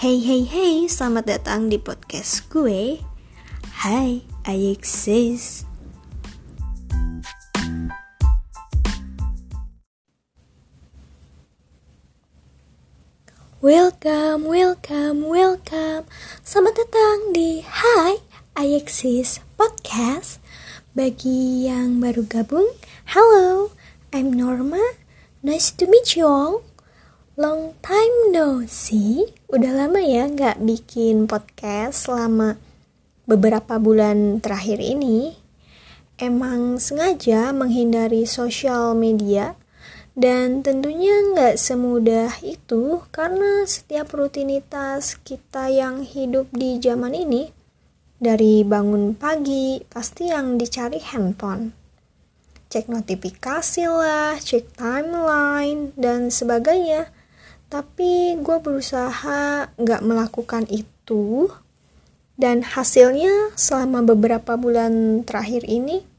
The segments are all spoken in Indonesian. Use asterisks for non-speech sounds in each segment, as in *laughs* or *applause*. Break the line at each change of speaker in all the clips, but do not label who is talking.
Hey hey hey, selamat datang di podcast gue. Hai, I exist. Welcome, welcome, welcome. Selamat datang di Hai, I Exist podcast. Bagi yang baru gabung, hello, I'm Norma. Nice to meet you all. Long time no see. Udah lama ya nggak bikin podcast selama beberapa bulan terakhir ini. Emang sengaja menghindari sosial media dan tentunya nggak semudah itu karena setiap rutinitas kita yang hidup di zaman ini dari bangun pagi pasti yang dicari handphone. Cek notifikasi lah, cek timeline, dan sebagainya. Tapi gue berusaha nggak melakukan itu. Dan hasilnya selama beberapa bulan terakhir ini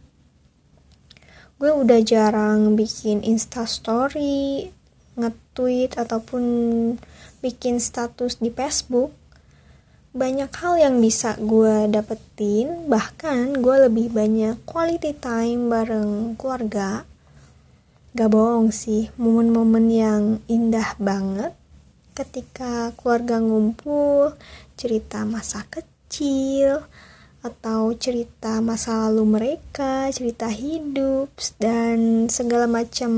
gue udah jarang bikin instastory, nge-tweet ataupun bikin status di Facebook. Banyak hal yang bisa gue dapetin, bahkan gue lebih banyak quality time bareng keluarga. Gak bohong sih, momen-momen yang indah banget ketika keluarga ngumpul, cerita masa kecil, atau cerita masa lalu mereka, cerita hidup, dan segala macam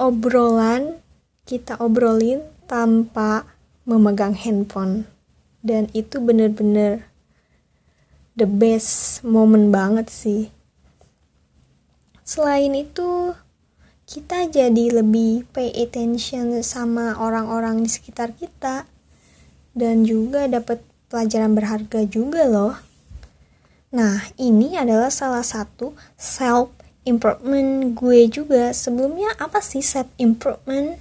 obrolan kita obrolin tanpa memegang handphone. Dan itu bener-bener the best moment banget sih. Selain itu, kita jadi lebih pay attention sama orang-orang di sekitar kita dan juga dapat pelajaran berharga juga loh. Nah, ini adalah salah satu self improvement gue juga. Sebelumnya apa sih self improvement?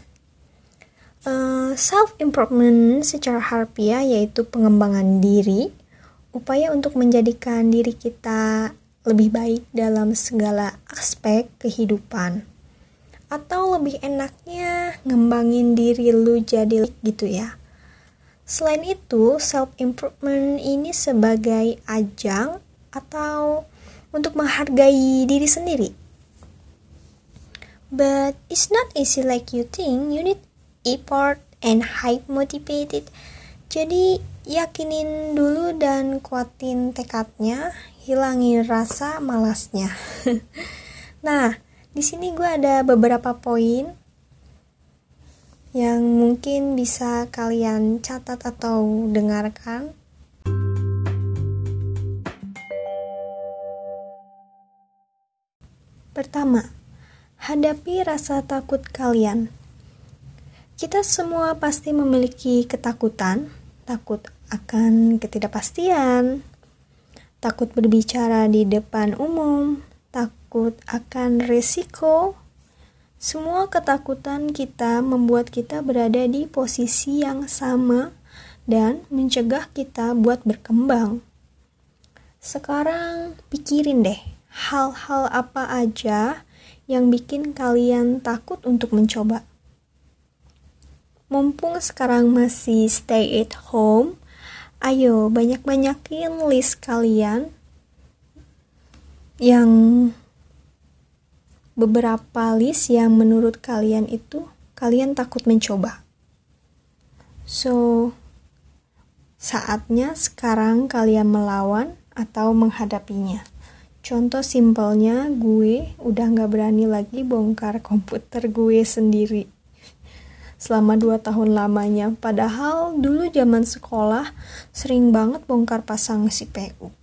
Uh, self improvement secara harfiah yaitu pengembangan diri, upaya untuk menjadikan diri kita lebih baik dalam segala aspek kehidupan. Atau lebih enaknya ngembangin diri lu jadi gitu ya Selain itu, self-improvement ini sebagai ajang atau untuk menghargai diri sendiri. But it's not easy like you think. You need effort and high motivated. Jadi yakinin dulu dan kuatin tekadnya, hilangin rasa malasnya. *laughs* nah, di sini gue ada beberapa poin yang mungkin bisa kalian catat atau dengarkan. Pertama, hadapi rasa takut kalian. Kita semua pasti memiliki ketakutan, takut akan ketidakpastian, takut berbicara di depan umum, takut akan risiko, semua ketakutan kita membuat kita berada di posisi yang sama dan mencegah kita buat berkembang. Sekarang pikirin deh, hal-hal apa aja yang bikin kalian takut untuk mencoba. Mumpung sekarang masih stay at home, ayo banyak-banyakin list kalian yang beberapa list yang menurut kalian itu kalian takut mencoba. So, saatnya sekarang kalian melawan atau menghadapinya. Contoh simpelnya, gue udah gak berani lagi bongkar komputer gue sendiri selama 2 tahun lamanya. Padahal dulu zaman sekolah sering banget bongkar pasang CPU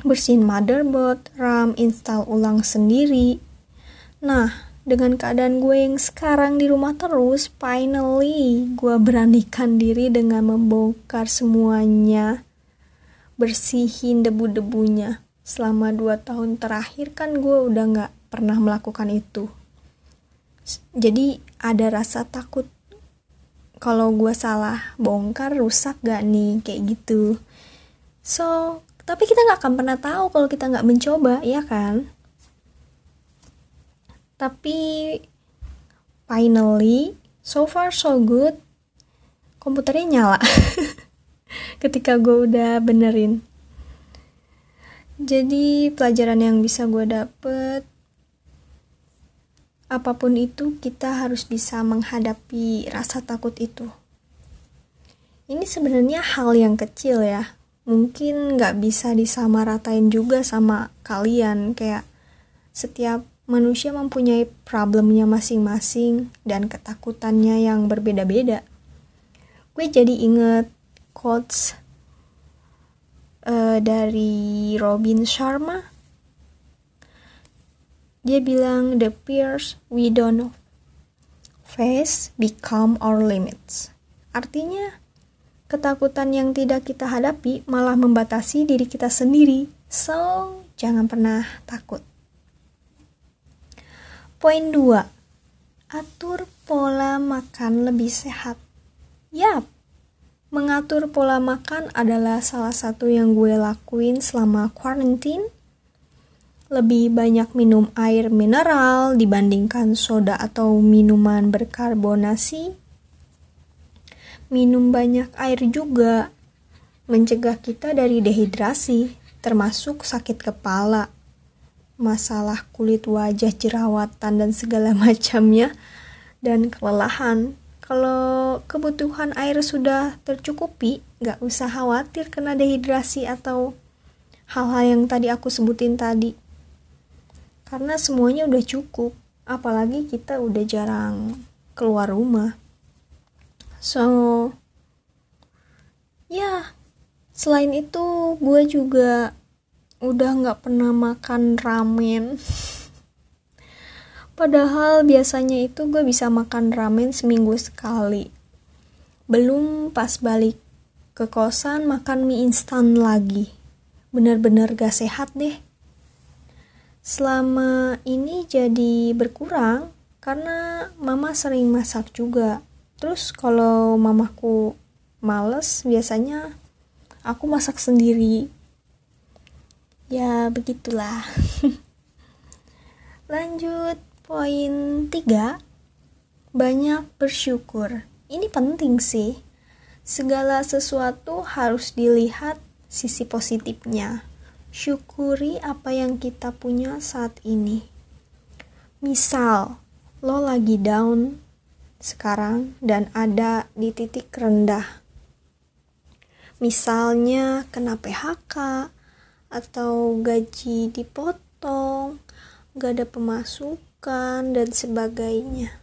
bersihin motherboard, RAM, install ulang sendiri. Nah, dengan keadaan gue yang sekarang di rumah terus, finally gue beranikan diri dengan membongkar semuanya, bersihin debu-debunya. Selama 2 tahun terakhir kan gue udah gak pernah melakukan itu. Jadi ada rasa takut kalau gue salah bongkar rusak gak nih? Kayak gitu. So tapi kita nggak akan pernah tahu kalau kita nggak mencoba ya kan? Tapi finally so far so good. Komputernya nyala *laughs* ketika gue udah benerin. Jadi pelajaran yang bisa gue dapet apa pun itu kita harus bisa menghadapi rasa takut itu. Ini sebenarnya hal yang kecil ya. Mungkin nggak bisa disamaratain juga sama kalian. Kayak setiap manusia mempunyai problemnya masing-masing dan ketakutannya yang berbeda-beda. Gue jadi inget quotes uh, dari Robin Sharma dia bilang the fears we don't face become our limits artinya Ketakutan yang tidak kita hadapi malah membatasi diri kita sendiri. So, jangan pernah takut. Poin 2. Atur pola makan lebih sehat. Yap, mengatur pola makan adalah salah satu yang gue lakuin selama quarantine. Lebih banyak minum air mineral dibandingkan soda atau minuman berkarbonasi minum banyak air juga mencegah kita dari dehidrasi, termasuk sakit kepala, masalah kulit wajah, jerawatan, dan segala *laughs* macamnya, dan kelelahan. Kalau kebutuhan air sudah tercukupi, nggak usah khawatir kena dehidrasi atau hal-hal yang tadi aku sebutin tadi. Karena semuanya udah cukup, apalagi kita udah jarang keluar rumah. So, ya, selain itu gue juga udah nggak pernah makan ramen. *laughs* Padahal biasanya itu gue bisa makan ramen seminggu sekali. Belum pas balik ke kosan makan mie instan lagi. Bener-bener gak sehat deh. Selama ini jadi berkurang karena mama sering masak juga. Terus kalau mamaku males biasanya aku masak sendiri. Ya begitulah. *laughs* Lanjut poin tiga. Banyak bersyukur. Ini penting sih. Segala sesuatu harus dilihat sisi positifnya syukuri apa yang kita punya saat ini misal lo lagi down sekarang dan ada di titik rendah. Misalnya kena PHK atau gaji dipotong, gak ada pemasukan dan sebagainya.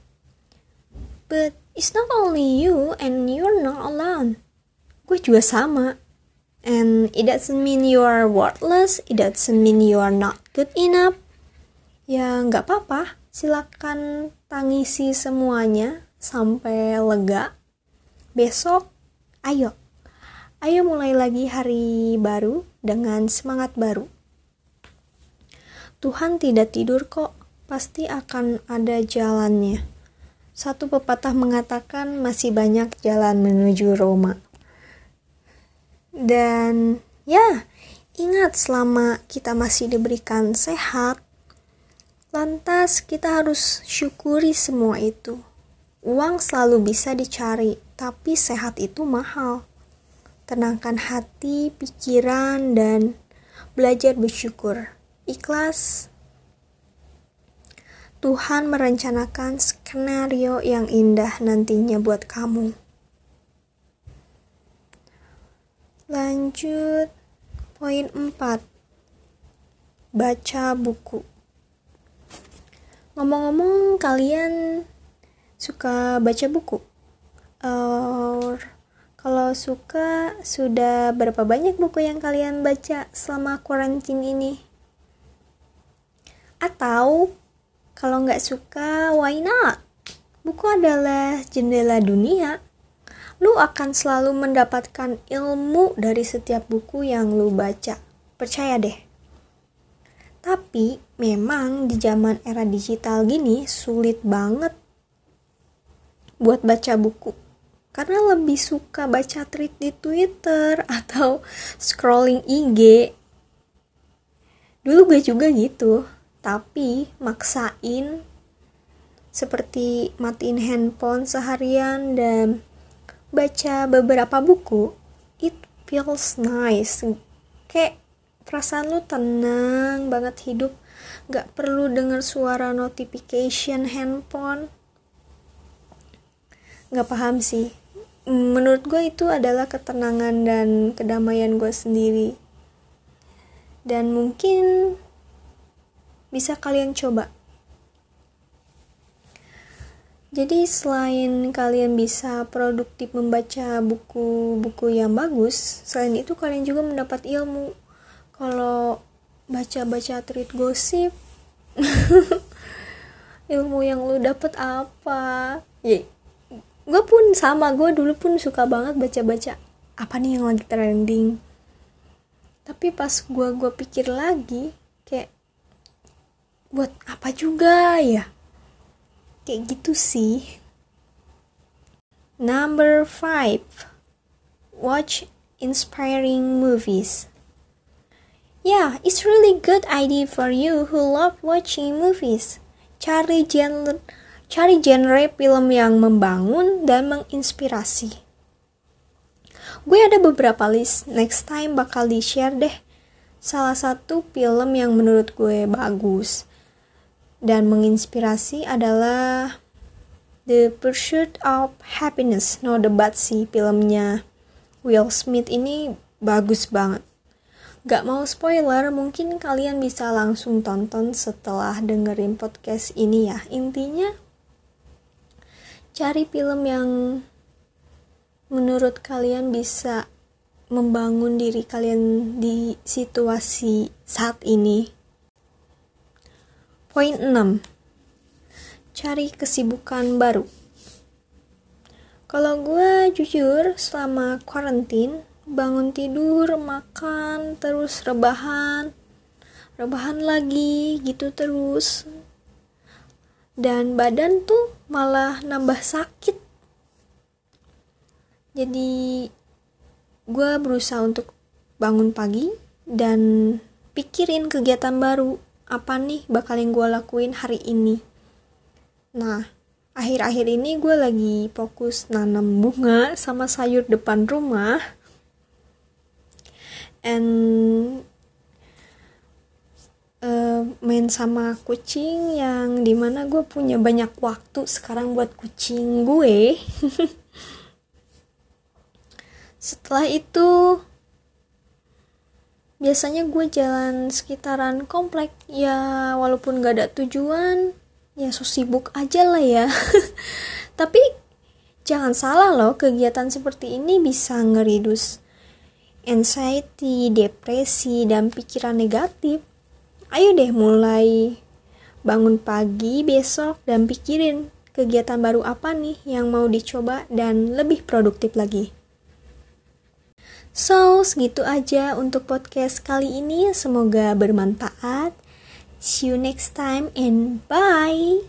But it's not only you and you're not alone. Gue juga sama. And it doesn't mean you are worthless, it doesn't mean you are not good enough. Ya nggak apa-apa, silakan tangisi semuanya sampai lega. Besok, ayo. Ayo mulai lagi hari baru dengan semangat baru. Tuhan tidak tidur kok, pasti akan ada jalannya. Satu pepatah mengatakan masih banyak jalan menuju Roma. Dan ya, ingat selama kita masih diberikan sehat, lantas kita harus syukuri semua itu. Uang selalu bisa dicari, tapi sehat itu mahal. Tenangkan hati, pikiran, dan belajar bersyukur. Ikhlas. Tuhan merencanakan skenario yang indah nantinya buat kamu. Lanjut, poin 4. Baca buku. Ngomong-ngomong, kalian suka baca buku? Or kalau suka, sudah berapa banyak buku yang kalian baca selama karantin ini? Atau kalau nggak suka, why not? Buku adalah jendela dunia. Lu akan selalu mendapatkan ilmu dari setiap buku yang lu baca. Percaya deh. Tapi memang di zaman era digital gini sulit banget buat baca buku karena lebih suka baca tweet di Twitter *laughs* atau scrolling IG. Dulu gue juga gitu, tapi maksain seperti matiin handphone seharian dan baca beberapa buku, it feels nice. Kayak perasaan lu tenang banget hidup, gak perlu denger suara notification handphone. Gak paham sih, menurut gue itu adalah ketenangan dan kedamaian gue sendiri dan mungkin bisa kalian coba jadi selain kalian bisa produktif membaca buku-buku yang bagus selain itu kalian juga mendapat ilmu. Kalau baca-baca tweet gosip *laughs* ilmu yang lu dapet apa? Ya gue pun sama gue dulu pun suka banget baca-baca apa nih yang lagi trending. Tapi pas gue gue pikir lagi kayak buat apa juga ya kayak gitu sih number five watch inspiring movies Yeah, it's really good idea for you who love watching movies. Cari genre Cari genre film yang membangun dan menginspirasi. Gue ada beberapa list, next time bakal di-share deh. Salah satu film yang menurut gue bagus dan menginspirasi adalah The Pursuit of Happiness. No debat sih filmnya Will Smith ini bagus banget. Gak mau spoiler, mungkin kalian bisa langsung tonton setelah dengerin podcast ini ya. Intinya cari film yang menurut kalian bisa membangun diri kalian di situasi saat ini. Poin 6. Cari kesibukan baru. Kalau gue jujur selama karantin, bangun tidur, makan, terus rebahan, rebahan lagi gitu terus dan badan tuh malah nambah sakit jadi gue berusaha untuk bangun pagi dan pikirin kegiatan baru apa nih bakal yang gue lakuin hari ini? Nah akhir-akhir ini gue lagi fokus nanam bunga sama sayur depan rumah. And uh, main sama kucing yang di mana gue punya banyak waktu sekarang buat kucing gue. *laughs* Setelah itu biasanya gue jalan sekitaran komplek. Ya walaupun gak ada tujuan ya so sibuk aja lah ya. *laughs* Tapi jangan salah loh kegiatan seperti ini bisa ngeridus anxiety, depresi, dan pikiran negatif. Ayo deh mulai bangun pagi besok dan pikirin kegiatan baru apa nih yang mau dicoba dan lebih produktif lagi. So, segitu aja untuk podcast kali ini. Semoga bermanfaat. See you next time and bye.